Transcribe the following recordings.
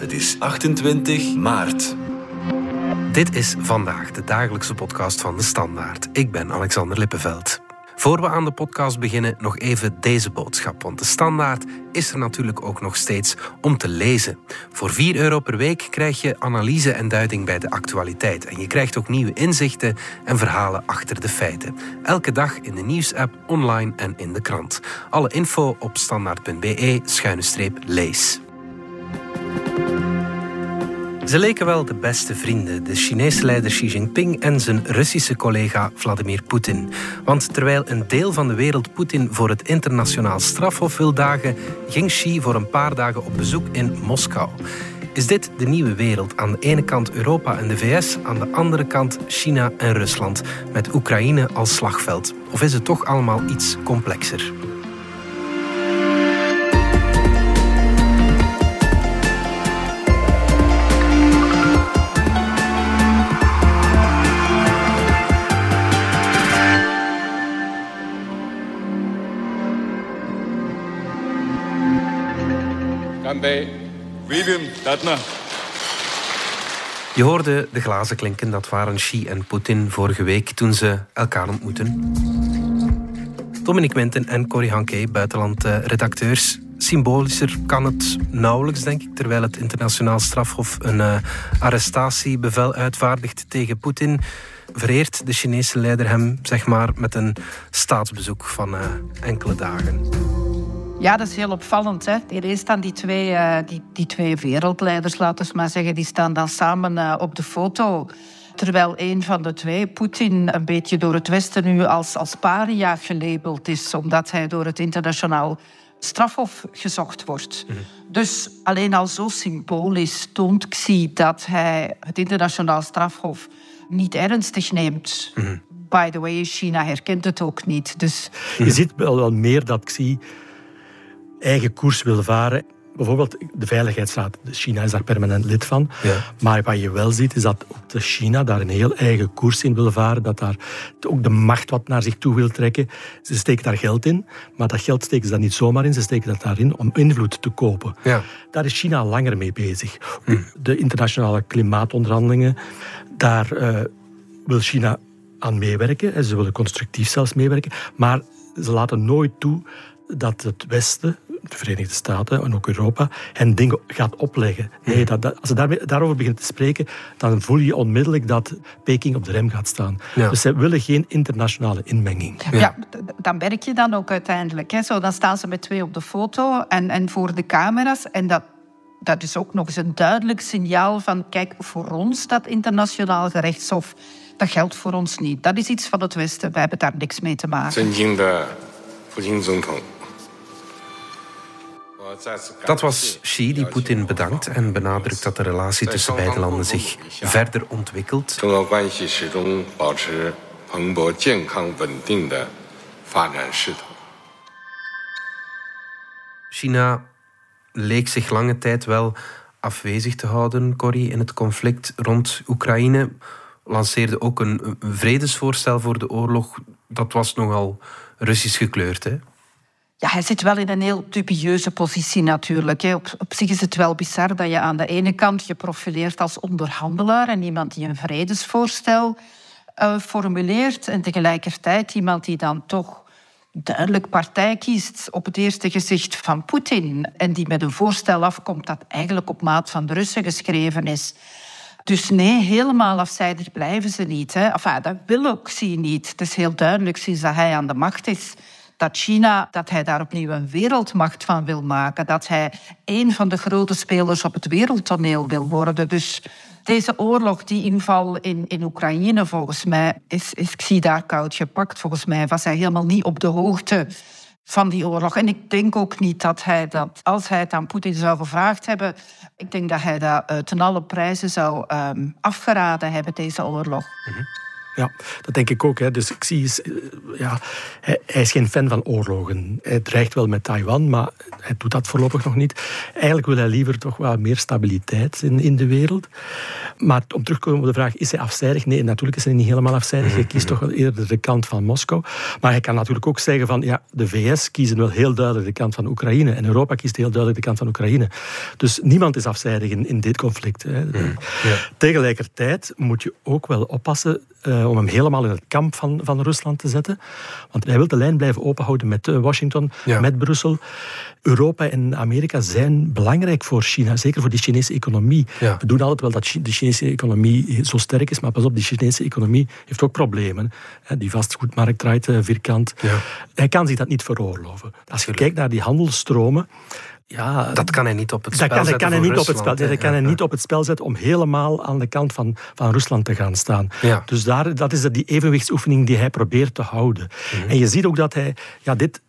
Het is 28 maart. Dit is vandaag de dagelijkse podcast van de Standaard. Ik ben Alexander Lippenveld. Voor we aan de podcast beginnen, nog even deze boodschap. Want de standaard is er natuurlijk ook nog steeds om te lezen. Voor 4 euro per week krijg je analyse en duiding bij de actualiteit. En je krijgt ook nieuwe inzichten en verhalen achter de feiten. Elke dag in de nieuwsapp, online en in de krant. Alle info op standaard.be-lees. Ze leken wel de beste vrienden, de Chinese leider Xi Jinping en zijn Russische collega Vladimir Poetin. Want terwijl een deel van de wereld Poetin voor het internationaal strafhof wil dagen, ging Xi voor een paar dagen op bezoek in Moskou. Is dit de nieuwe wereld? Aan de ene kant Europa en de VS, aan de andere kant China en Rusland, met Oekraïne als slagveld? Of is het toch allemaal iets complexer? Je hoorde de glazen klinken, dat waren Xi en Poetin vorige week toen ze elkaar ontmoeten. Dominic Winten en Corrie Hanke, buitenlandredacteurs. Symbolischer kan het nauwelijks, denk ik, terwijl het internationaal strafhof een uh, arrestatiebevel uitvaardigt tegen Poetin. Vereert de Chinese leider hem, zeg maar, met een staatsbezoek van uh, enkele dagen. Ja, dat is heel opvallend. Hè? Hier staan die twee, uh, die, die twee wereldleiders, laten we maar zeggen, die staan dan samen uh, op de foto. Terwijl een van de twee, Poetin, een beetje door het Westen nu als, als paria gelabeld is, omdat hij door het internationaal strafhof gezocht wordt. Mm -hmm. Dus alleen al zo symbolisch toont Xi dat hij het internationaal strafhof niet ernstig neemt. Mm -hmm. By the way, China herkent het ook niet. Dus... Je ziet wel, wel meer dat Xi eigen koers wil varen. Bijvoorbeeld de Veiligheidsraad. China is daar permanent lid van. Ja. Maar wat je wel ziet, is dat ook de China daar een heel eigen koers in wil varen. Dat daar ook de macht wat naar zich toe wil trekken. Ze steken daar geld in. Maar dat geld steken ze daar niet zomaar in. Ze steken dat daarin om invloed te kopen. Ja. Daar is China langer mee bezig. Hm. De internationale klimaatonderhandelingen. Daar uh, wil China aan meewerken. Ze willen constructief zelfs meewerken. Maar ze laten nooit toe dat het Westen, de Verenigde Staten en ook Europa hen dingen gaat opleggen. Nee, dat, dat, als ze daarmee, daarover beginnen te spreken, dan voel je onmiddellijk dat Peking op de rem gaat staan. Ja. Dus ze willen geen internationale inmenging. Ja, ja dan merk je dan ook uiteindelijk. Hè. Zo, dan staan ze met twee op de foto en, en voor de camera's. En dat, dat is ook nog eens een duidelijk signaal van... kijk, voor ons dat internationaal gerechtshof, dat geldt voor ons niet. Dat is iets van het Westen. Wij hebben daar niks mee te maken. Dat was Xi die Poetin bedankt en benadrukt dat de relatie tussen beide landen zich verder ontwikkelt. China leek zich lange tijd wel afwezig te houden, Corrie, in het conflict rond Oekraïne. Lanceerde ook een vredesvoorstel voor de oorlog. Dat was nogal Russisch gekleurd, hè? Ja, hij zit wel in een heel dubieuze positie natuurlijk. Op, op zich is het wel bizar dat je aan de ene kant je profileert als onderhandelaar en iemand die een vredesvoorstel uh, formuleert en tegelijkertijd iemand die dan toch duidelijk partij kiest op het eerste gezicht van Poetin en die met een voorstel afkomt dat eigenlijk op maat van de Russen geschreven is. Dus nee, helemaal afzijdig blijven ze niet. Hè. Dat wil ook Xi niet. Het is heel duidelijk sinds dat hij aan de macht is dat China, dat hij daar opnieuw een wereldmacht van wil maken. Dat hij een van de grote spelers op het wereldtoneel wil worden. Dus deze oorlog, die inval in, in Oekraïne, volgens mij, is, is Xi daar koud gepakt. Volgens mij was hij helemaal niet op de hoogte van die oorlog. En ik denk ook niet dat hij dat, als hij het aan Poetin zou gevraagd hebben, ik denk dat hij dat uh, ten alle prijzen zou um, afgeraden hebben, deze oorlog. -hmm. Ja, dat denk ik ook. Hè. Dus ik zie, eh, ja, hij, hij, is geen fan van oorlogen. Hij dreigt wel met Taiwan, maar hij doet dat voorlopig nog niet. Eigenlijk wil hij liever toch wel meer stabiliteit in, in de wereld. Maar om terug te komen op de vraag, is hij afzijdig? Nee, natuurlijk is hij niet helemaal afzijdig. Hij kiest toch wel eerder de kant van Moskou. Maar hij kan natuurlijk ook zeggen van, ja, de VS kiezen wel heel duidelijk de kant van Oekraïne. En Europa kiest heel duidelijk de kant van Oekraïne. Dus niemand is afzijdig in, in dit conflict. Hè. Ja. Tegelijkertijd moet je ook wel oppassen uh, om hem helemaal in het kamp van, van Rusland te zetten. Want hij wil de lijn blijven openhouden met eh, Washington, met Brussel. Europa en Amerika zijn belangrijk voor China, zeker voor de Chinese economie. We doen altijd wel dat de Chinese economie zo sterk is, maar pas op, die Chinese economie heeft ook problemen. Die vastgoedmarkt draait eh, vierkant. Ja. Hij kan zich dat niet veroorloven. Als je kijkt naar die handelsstromen, ja, dat kan hij niet op het spel dat kan, zetten. Kan hij niet op het spel, dat kan hij niet op het spel zetten om helemaal aan de kant van, van Rusland te gaan staan. Ja. Dus daar, dat is die evenwichtsoefening die hij probeert te houden. Mhm. En je ziet ook dat hij, ja, dit,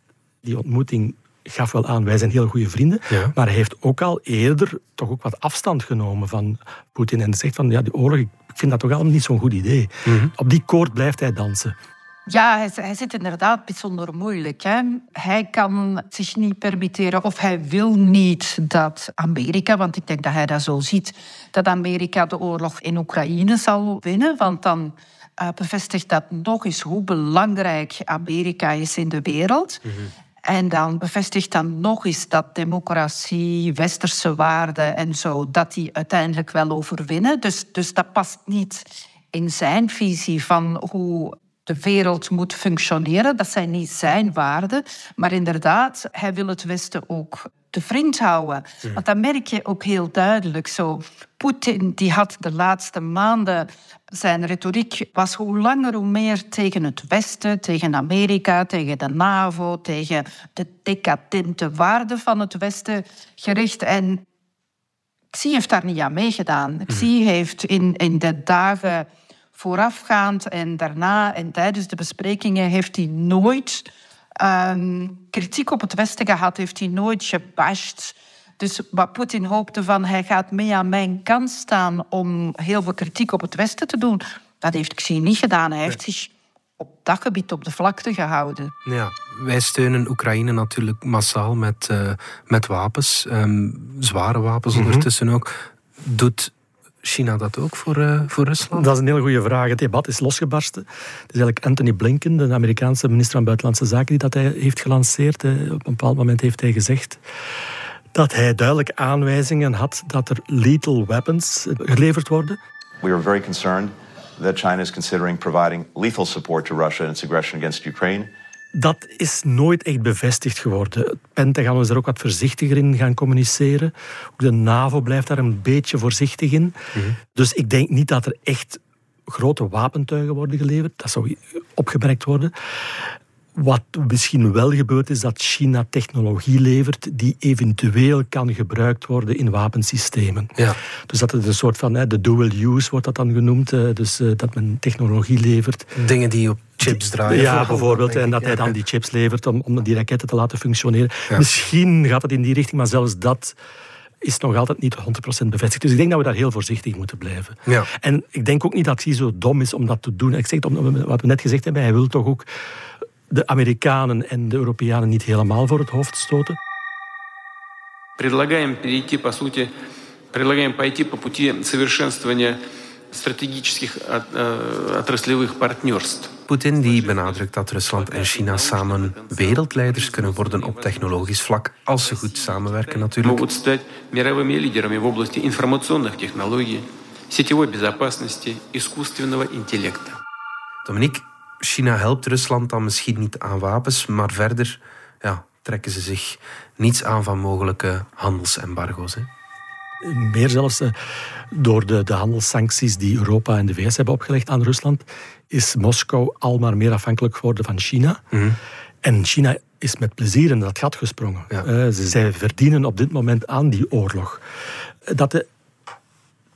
die ontmoeting gaf wel aan, wij zijn heel goede vrienden. Maar hij heeft ook al eerder toch ook wat afstand genomen van Poetin. En zegt van, ja, die oorlog, ik vind dat toch allemaal niet zo'n goed idee. Mhm. Op die koord blijft hij dansen. Ja, hij, hij zit inderdaad bijzonder moeilijk. Hè? Hij kan zich niet permitteren of hij wil niet dat Amerika, want ik denk dat hij dat zo ziet, dat Amerika de oorlog in Oekraïne zal winnen. Want dan uh, bevestigt dat nog eens hoe belangrijk Amerika is in de wereld. Mhm. En dan bevestigt dan nog eens dat democratie, westerse waarden en zo, dat die uiteindelijk wel overwinnen. Dus, dus dat past niet in zijn visie van hoe de wereld moet functioneren. Dat zijn niet zijn waarden. Maar inderdaad, hij wil het Westen ook te vriend houden. Want dat merk je ook heel duidelijk zo. Poetin die had de laatste maanden zijn retoriek was hoe langer hoe meer tegen het Westen, tegen Amerika, tegen de NAVO, tegen de decadente waarden van het Westen gericht. En Xi heeft daar niet aan meegedaan. Xi heeft in, in de dagen voorafgaand en daarna en tijdens de besprekingen heeft hij nooit ehm, kritiek op het Westen gehad, heeft hij nooit gebashed. Dus wat Poetin hoopte van hij gaat mee aan mijn kant staan om heel veel kritiek op het Westen te doen, dat heeft Xi niet gedaan. Hij heeft zich op dat gebied op de vlakte gehouden. Ja, wij steunen Oekraïne natuurlijk massaal met, uh, met wapens, um, zware wapens mhm. ondertussen ook. Doet China dat ook voor, uh, voor Rusland? Dat is een hele goede vraag. Het debat is losgebarsten. Het is eigenlijk Anthony Blinken, de Amerikaanse minister van Buitenlandse Zaken, die dat hij heeft gelanceerd. Op een bepaald moment heeft hij gezegd dat hij duidelijk aanwijzingen had dat er lethal weapons geleverd worden. We are very concerned that China is considering providing lethal support to Russia in its aggression against Ukraine. Dat is nooit echt bevestigd geworden. Het Pentagon is er ook wat voorzichtiger in gaan communiceren. Ook de NAVO blijft daar een beetje voorzichtig in. Mhm. Dus ik denk niet dat er echt grote wapentuigen worden geleverd. Dat zou opgemerkt worden. Wat misschien wel gebeurt is dat China technologie levert die eventueel kan gebruikt worden in wapensystemen. Ja. Dus dat het een soort van de dual use wordt dat dan genoemd. Dus eh, dat men technologie levert. Dingen die op chips draaien. Ja, bijvoorbeeld. En dat hij dan die chips levert om, om die raketten te laten functioneren. Misschien gaat het in die richting, maar zelfs dat is nog altijd niet 100% bevestigd. Dus ik denk dat we daar heel voorzichtig moeten blijven. Ja. En ik denk ook niet dat hij zo dom is om dat te doen. Ik zeg het, wat we net gezegd hebben, hij wil toch ook de Amerikanen en de Europeanen niet helemaal voor het hoofd stoten. Предлагаем перейти, по сути, предлагаем пойти по пути совершенствования стратегических отраслевых партнерств. Poetin die benadrukt dat Rusland en China samen wereldleiders kunnen worden op technologisch vlak, als ze goed samenwerken natuurlijk. Могут стать мировыми лидерами в области информационных технологий, сетевой безопасности, искусственного интеллекта. Dominique, China helpt Rusland dan misschien niet aan wapens, maar verder ja, trekken ze zich niets aan van mogelijke handelsembargo's. Hè? Meer zelfs eh, door de, de handelssancties die Europa en de VS hebben opgelegd aan Rusland, is Moskou al maar meer afhankelijk geworden van China. Mhm. En China is met plezier in dat gat gesprongen. Ja. Uh, ze, zij verdienen op dit moment aan die oorlog. Dat de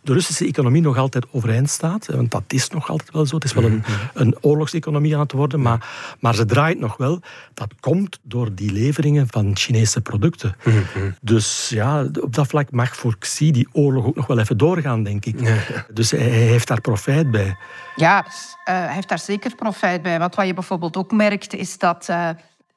de Russische economie nog altijd overeind staat. Want dat is nog altijd wel zo. Het is wel een, een oorlogseconomie aan het worden, maar, maar ze draait nog wel. Dat komt door die leveringen van Chinese producten. Dus ja, op dat vlak mag voor Xi die oorlog ook nog wel even doorgaan, denk ik. Dus hij heeft daar profijt bij. Ja, uh, hij heeft daar zeker profijt bij. Want wat je bijvoorbeeld ook merkt, is dat uh,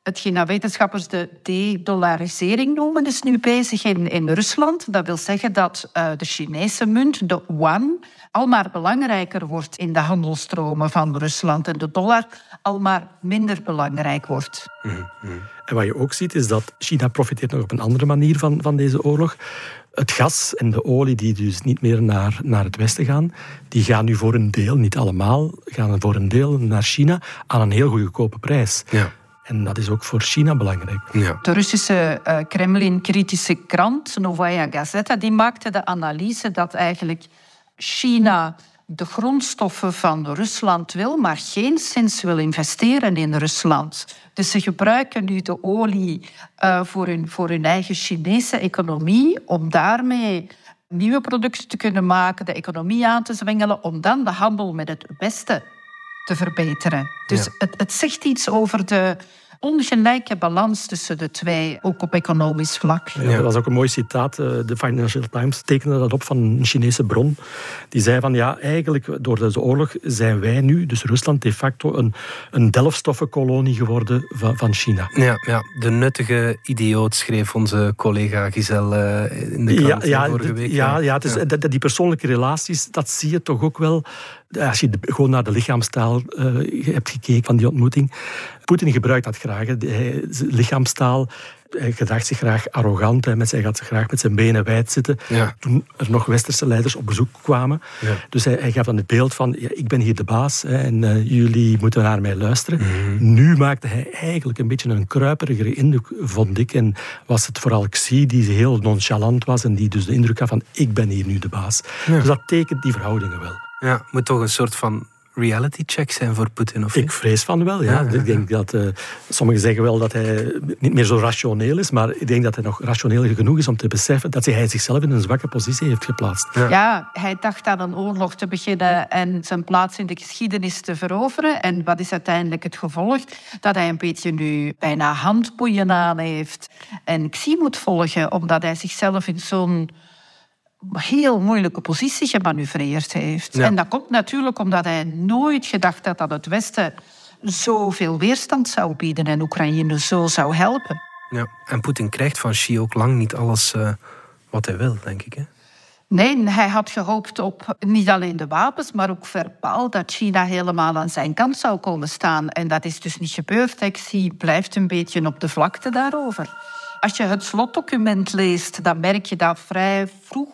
hetgeen wetenschappers de de-dollarisering noemen, is nu bezig in, in Rusland. Dat wil zeggen dat uh, de Chinese munt, de yuan, al maar belangrijker wordt in de handelstromen van Rusland en de dollar al maar minder belangrijk wordt. Mm -hmm. En wat je ook ziet, is dat China profiteert nog op een andere manier van, van deze oorlog. Het gas en de olie die dus niet meer naar, naar het westen gaan, die gaan nu voor een deel, niet allemaal, gaan voor een deel naar China aan een heel goedkope prijs. Ja. En dat is ook voor China belangrijk. Ja. De Russische uh, Kremlin-kritische krant Novaya Gazeta die maakte de analyse dat eigenlijk China de grondstoffen van Rusland wil, maar geen sinds wil investeren in Rusland. Dus ze gebruiken nu de olie uh, voor, hun, voor hun eigen Chinese economie om daarmee nieuwe producten te kunnen maken, de economie aan te zwengelen, om dan de handel met het Westen te verbeteren. Dus ja. het, het zegt iets over de ongelijke balans tussen de twee, ook op economisch vlak. Ja, dat was ook een mooi citaat. Eh, de Financial Times tekende dat op van een Chinese bron. Die zei van ja, eigenlijk door deze oorlog zijn wij nu, dus Rusland, de facto een, een delfstoffenkolonie geworden van, van China. Ja, ja, de nuttige idioot schreef onze collega Giselle eh, in de krant ja, ja, vorige week. Ja, ja, het is, ja. die persoonlijke relaties, dat zie je toch ook wel als je gewoon naar de lichaamstaal uh, hebt gekeken van die ontmoeting. Poetin gebruikt dat graag, hij, lichaamstaal. Hij gedraagt zich graag arrogant. Hij, met, hij gaat graag met zijn benen wijd zitten. Ja. Toen er nog westerse leiders op bezoek kwamen. Ja. Dus hij, hij, gaf dan het beeld van, ja, ik ben hier de baas hè, en uh, jullie moeten naar mij luisteren. Mm -hmm. Nu maakte hij eigenlijk een beetje een kruiperigere indruk, vond ik. En was het vooral Xi die heel nonchalant was en die dus de indruk had van, ik ben hier nu de baas. Dus dat tekent die verhoudingen wel. Ja, moet toch een soort van reality check zijn voor Poetin? Of ik vrees van wel, ja. ja, ja ik denk dat, uh, sommigen zeggen wel dat hij niet meer zo rationeel is, maar ik denk dat hij nog rationeel genoeg is om te beseffen dat hij zichzelf in een zwakke positie heeft geplaatst. Ja, ja hij dacht aan een oorlog te beginnen en zijn plaats in de geschiedenis te veroveren. En wat is uiteindelijk het gevolg? Dat hij een beetje nu bijna handboeien aan heeft en Xi moet volgen, omdat hij zichzelf in zo'n heel moeilijke positie gemanoeuvreerd heeft. Ja. En dat komt natuurlijk omdat hij nooit gedacht had dat het Westen zoveel weerstand zou bieden en Oekraïne zo zou helpen. Ja, en Poetin krijgt van Xi ook lang niet alles uh, wat hij wil, denk ik. Hè? Nee, hij had gehoopt op niet alleen de wapens, maar ook verbaal dat China helemaal aan zijn kant zou komen staan. En dat is dus niet gebeurd. Xi blijft een beetje op de vlakte daarover. Als je het slotdocument leest, dan merk je dat vrij vroeg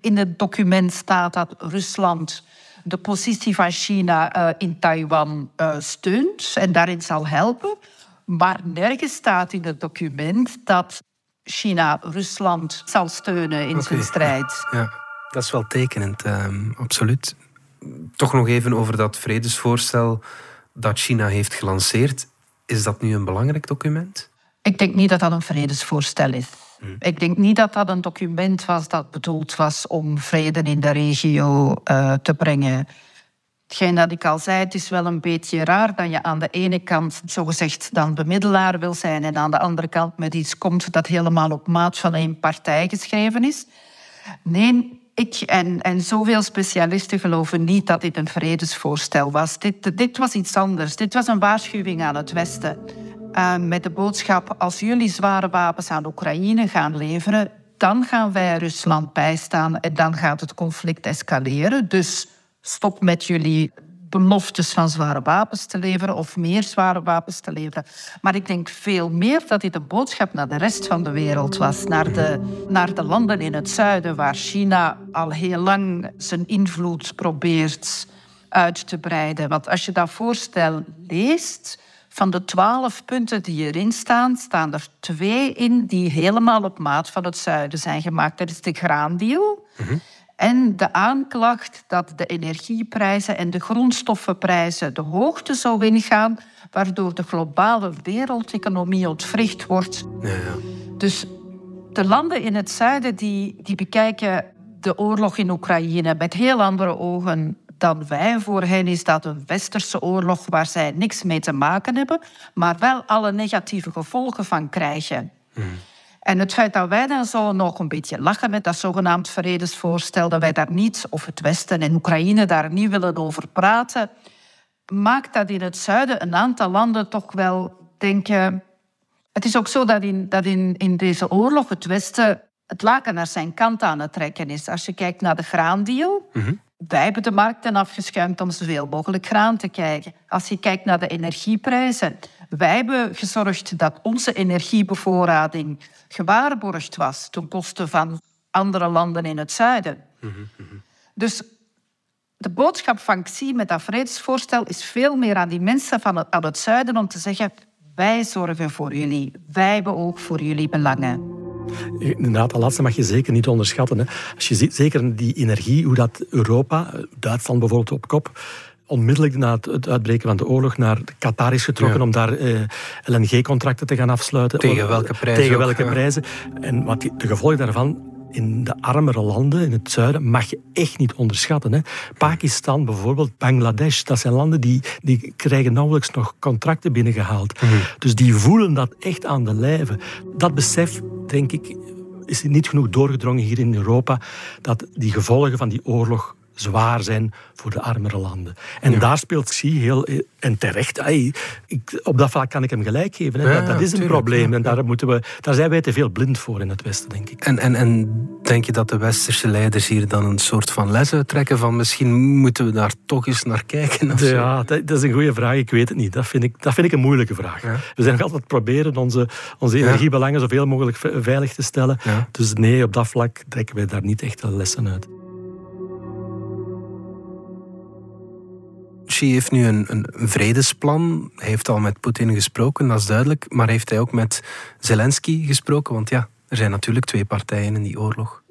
in het document staat dat Rusland de positie van China uh, in Taiwan uh, steunt en daarin zal helpen. Maar nergens staat in het document dat China Rusland zal steunen in okay. zijn strijd. Ja, dat is wel tekenend, um, absoluut. Toch nog even over dat vredesvoorstel dat China heeft gelanceerd. Is dat nu een belangrijk document? Ik denk niet dat dat een vredesvoorstel is. Hmm. Ik denk niet dat dat een document was dat bedoeld was om vrede in de regio uh, te brengen. Hetgeen dat ik al zei, het is wel een beetje raar dat je aan de ene kant zogezegd dan bemiddelaar wil zijn en aan de andere kant met iets komt dat helemaal op maat van één partij geschreven is. Nee, ik en, en zoveel specialisten geloven niet dat dit een vredesvoorstel was. Dit, dit was iets anders. Dit was een waarschuwing aan het Westen. Uh, met de boodschap: als jullie zware wapens aan Oekraïne gaan leveren, dan gaan wij Rusland bijstaan en dan gaat het conflict escaleren. Dus stop met jullie beloftes van zware wapens te leveren of meer zware wapens te leveren. Maar ik denk veel meer dat dit een boodschap naar de rest van de wereld was. Naar de, naar de landen in het zuiden, waar China al heel lang zijn invloed probeert uit te breiden. Want als je dat voorstel leest, van de twaalf punten die erin staan, staan er twee in die helemaal op maat van het zuiden zijn gemaakt. Dat is de graandeal. Mm En de aanklacht dat de energieprijzen en de grondstoffenprijzen de hoogte zou ingaan, waardoor de globale wereldeconomie ontwricht wordt. Ja, ja. Dus de landen in het zuiden die, die bekijken de oorlog in Oekraïne met heel andere ogen dan wij. Voor hen is dat een westerse oorlog waar zij niks mee te maken hebben, maar wel alle negatieve gevolgen van krijgen. En het feit dat wij dan zo nog een beetje lachen met dat zogenaamd vredesvoorstel, dat wij daar niet, of het Westen en Oekraïne daar niet willen over praten, maakt dat in het zuiden een aantal landen toch wel denken. Het is ook zo dat in, dat in, in deze oorlog het Westen het laken naar zijn kant aan het trekken is. Als je kijkt naar de graandeal, wij hebben de markten afgeschuimd om zoveel mogelijk graan te krijgen. Als je kijkt naar de energieprijzen, wij hebben gezorgd dat onze energiebevoorrading gewaarborgd was ten koste van andere landen in het zuiden. Dus de boodschap van Xi met dat vredesvoorstel is veel meer aan die mensen van het, aan het zuiden om te zeggen wij zorgen voor jullie, wij hebben ook voor jullie belangen. Inderdaad, dat laatste mag je zeker niet onderschatten. Hè. Als je ziet, zeker die energie, hoe dat Europa, Duitsland bijvoorbeeld op kop, onmiddellijk na het uitbreken van de oorlog naar Qatar is getrokken om daar eh, LNG-contracten te gaan afsluiten. Tegen welke prijzen? Tegen welke prijzen. En wat de gevolgen daarvan in de armere landen in het zuiden mag je echt niet onderschatten. Hè. Pakistan bijvoorbeeld, Bangladesh, dat zijn landen die, die krijgen nauwelijks nog contracten binnengehaald. Mm Dus die voelen dat echt aan de lijve. Dat besef, denk ik, is niet genoeg doorgedrongen hier in Europa, dat die gevolgen van die oorlog zwaar zijn voor de armere landen. En daar speelt Xi heel... En terecht, ik, op dat vlak kan ik hem gelijk geven. Hè. dat, dat, is een probleem. En daar, moeten we, daar zijn wij te veel blind voor in het Westen, denk ik. En, en, en denk je dat de westerse leiders hier dan een soort van les uittrekken van misschien moeten we daar toch eens naar kijken? ja, dat, dat, is een goede vraag. Ik weet het niet. Dat vind ik, dat vind ik een moeilijke vraag. We zijn nog altijd proberen onze, onze energiebelangen zoveel mogelijk veilig te stellen. Dus nee, op dat vlak trekken wij daar niet echt lessen uit. Xi heeft nu een, een, vredesplan. Hij heeft al met Poetin gesproken, dat is duidelijk. Maar heeft hij ook met Zelensky gesproken? Want ja, er zijn natuurlijk twee partijen in die oorlog.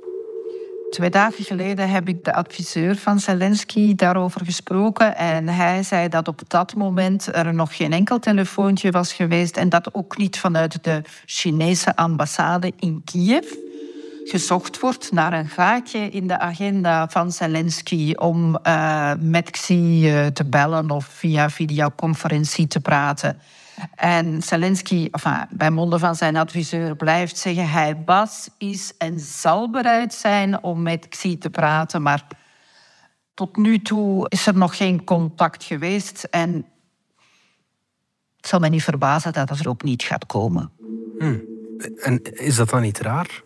Twee dagen geleden heb ik de adviseur van Zelensky daarover gesproken. En hij zei dat op dat moment er nog geen enkel telefoontje was geweest. En dat ook niet vanuit de Chinese ambassade in Kiev gezocht wordt naar een gaatje in de agenda van Zelensky om uh, met Xi uh, te bellen of via videoconferentie te praten. En Zelensky, enfin, bij monden van zijn adviseur, blijft zeggen: hij was, is en zal bereid zijn om met Xi te praten, maar tot nu toe is er nog geen contact geweest. En het zal mij niet verbazen dat dat er ook niet gaat komen. Hmm. En is dat dan niet raar?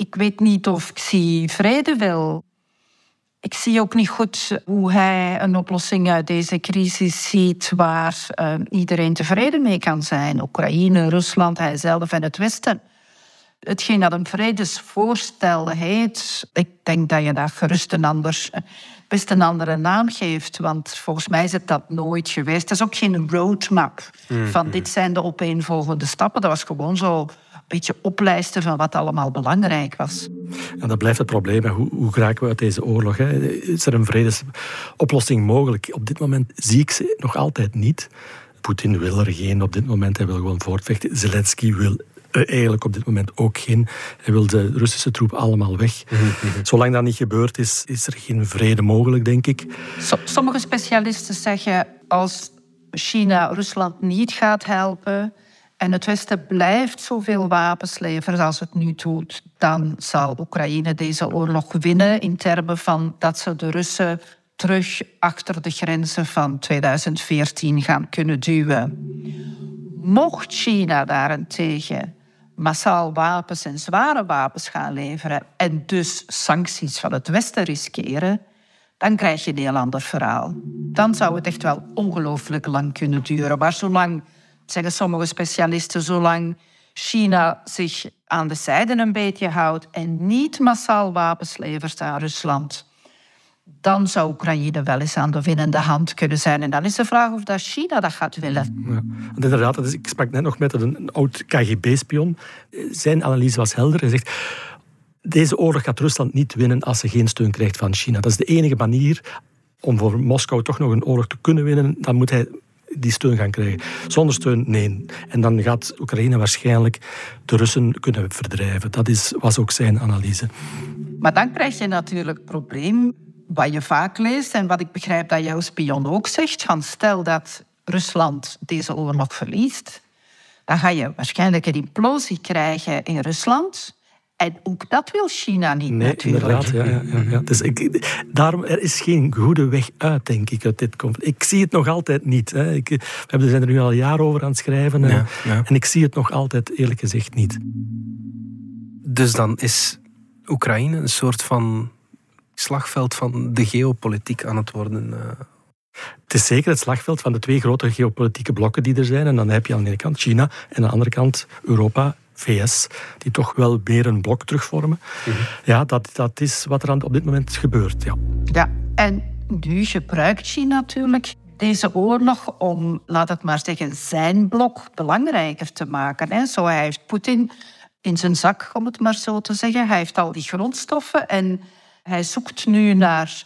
Ik weet niet of ik zie vrede wil. Ik zie ook niet goed hoe hij een oplossing uit deze crisis ziet waar uh, iedereen tevreden mee kan zijn. Oekraïne, Rusland, hijzelf en het Westen. Hetgeen dat een vredesvoorstel heet, ik denk dat je daar gerust een, ander, best een andere naam geeft. Want volgens mij is het dat nooit geweest. Het is ook geen roadmap van mm-hmm. dit zijn de opeenvolgende stappen. Dat was gewoon zo beetje oplijsten van wat allemaal belangrijk was. En dat blijft het probleem. Hoe, hoe geraken we uit deze oorlog? Hè? Is er een vredesoplossing mogelijk? Op dit moment zie ik ze nog altijd niet. Poetin wil er geen op dit moment. Hij wil gewoon voortvechten. Zelensky wil eigenlijk op dit moment ook geen. Hij wil de Russische troepen allemaal weg. Mhm. Zolang dat niet gebeurd is, is er geen vrede mogelijk, denk ik. Sommige specialisten zeggen als China Rusland niet gaat helpen, en het Westen blijft zoveel wapens leveren als het nu doet, dan zal Oekraïne deze oorlog winnen in termen van dat ze de Russen terug achter de grenzen van 2014 gaan kunnen duwen. Mocht China daarentegen massaal wapens en zware wapens gaan leveren en dus sancties van het Westen riskeren, dan krijg je een heel ander verhaal. Dan zou het echt wel ongelooflijk lang kunnen duren. Maar zolang zeggen sommige specialisten, zolang China zich aan de zijde een beetje houdt en niet massaal wapens levert aan Rusland, dan zou Oekraïne wel eens aan de winnende hand kunnen zijn. En dan is de vraag of dat China dat gaat willen. Ja, inderdaad, ik sprak net nog met een oud KGB-spion. Zijn analyse was helder. Hij zegt, deze oorlog gaat Rusland niet winnen als ze geen steun krijgt van China. Dat is de enige manier om voor Moskou toch nog een oorlog te kunnen winnen. Dan moet hij die steun gaan krijgen. Zonder steun, nee. En dan gaat Oekraïne waarschijnlijk de Russen kunnen verdrijven. Dat is, was ook zijn analyse. Maar dan krijg je natuurlijk het probleem wat je vaak leest en wat ik begrijp dat jouw spion ook zegt, van stel dat Rusland deze oorlog verliest, dan ga je waarschijnlijk een implosie krijgen in Rusland. En ook dat wil China niet nee, natuurlijk. Inderdaad, ja, ja, ja. Dus ik, daarom, er is geen goede weg uit, denk ik, uit dit conflict. Ik zie het nog altijd niet. Hè. Ik, we zijn er nu al jaren over aan het schrijven. En, en ik zie het nog altijd, eerlijk gezegd, niet. Dus dan is Oekraïne een soort van slagveld van de geopolitiek aan het worden. Uh... Het is zeker het slagveld van de twee grote geopolitieke blokken die er zijn. En dan heb je aan de ene kant China en aan de andere kant Europa, VS, die toch wel meer een blok terugvormen. Mm Ja, dat, dat is wat er op dit moment gebeurt. Ja, ja en nu gebruikt China natuurlijk deze oorlog om, laat het maar zeggen, zijn blok belangrijker te maken. Hè. Zo hij heeft Poetin in zijn zak, om het maar zo te zeggen. Hij heeft al die grondstoffen en hij zoekt nu naar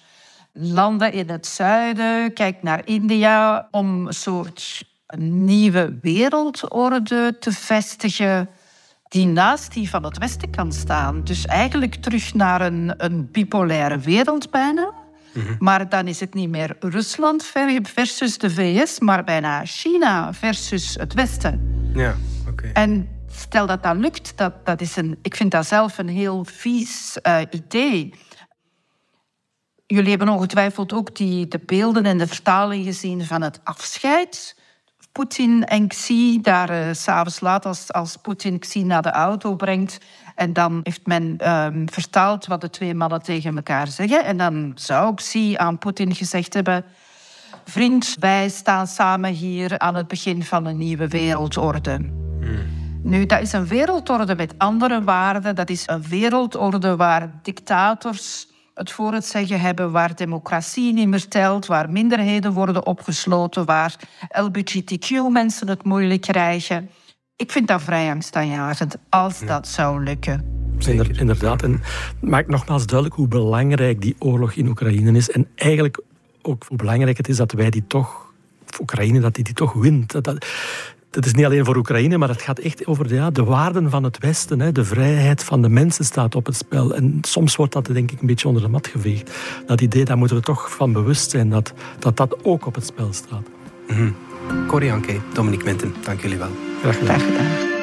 landen in het zuiden, kijkt naar India om een soort nieuwe wereldorde te vestigen die naast die van het Westen kan staan. Dus eigenlijk terug naar een, een bipolaire wereld bijna. Mhm. Maar dan is het niet meer Rusland versus de VS, maar bijna China versus het Westen. Ja, oké. En stel dat dat lukt, dat, dat is een, ik vind dat zelf een heel vies uh, idee. Jullie hebben ongetwijfeld ook die, de beelden en de vertaling gezien van het afscheid. Poetin en Xi, daar uh, s'avonds laat, als, als Poetin Xi naar de auto brengt. En dan heeft men um, vertaald wat de twee mannen tegen elkaar zeggen. En dan zou Xi aan Poetin gezegd hebben... Vriend, wij staan samen hier aan het begin van een nieuwe wereldorde. Hmm. Nu, dat is een wereldorde met andere waarden. Dat is een wereldorde waar dictators het voor het zeggen hebben, waar democratie niet meer telt, waar minderheden worden opgesloten, waar LGBTQ-mensen het moeilijk krijgen. Ik vind dat vrij angstaanjagend, als dat zou lukken. Zeker. Inderdaad. En maak nogmaals duidelijk hoe belangrijk die oorlog in Oekraïne is. En eigenlijk ook hoe belangrijk het is dat wij die toch, Oekraïne, dat die, die toch wint. Dat, dat is niet alleen voor Oekraïne, maar het gaat echt over de, ja, de waarden van het Westen. Hè. De vrijheid van de mensen staat op het spel. En soms wordt dat denk ik een beetje onder de mat geveegd. Dat idee, daar moeten we toch van bewust zijn dat dat, dat ook op het spel staat. Mm -hmm. Corrie Anke, Dominique Minten, dank jullie wel. Graag gedaan. Graag gedaan.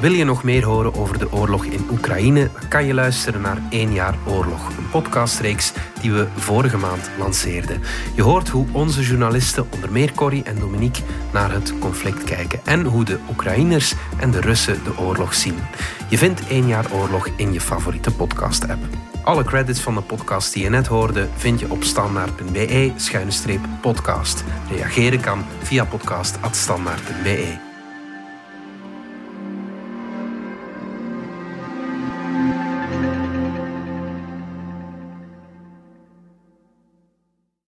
Wil je nog meer horen over de oorlog in Oekraïne? kan je luisteren naar 1 jaar oorlog, een podcastreeks die we vorige maand lanceerden. Je hoort hoe onze journalisten, onder meer Corrie en Dominique, naar het conflict kijken en hoe de Oekraïners en de Russen de oorlog zien. Je vindt 1 jaar oorlog in je favoriete podcast-app. Alle credits van de podcast die je net hoorde vind je op standaard.be-podcast. Reageren kan via podcast.standaard.be.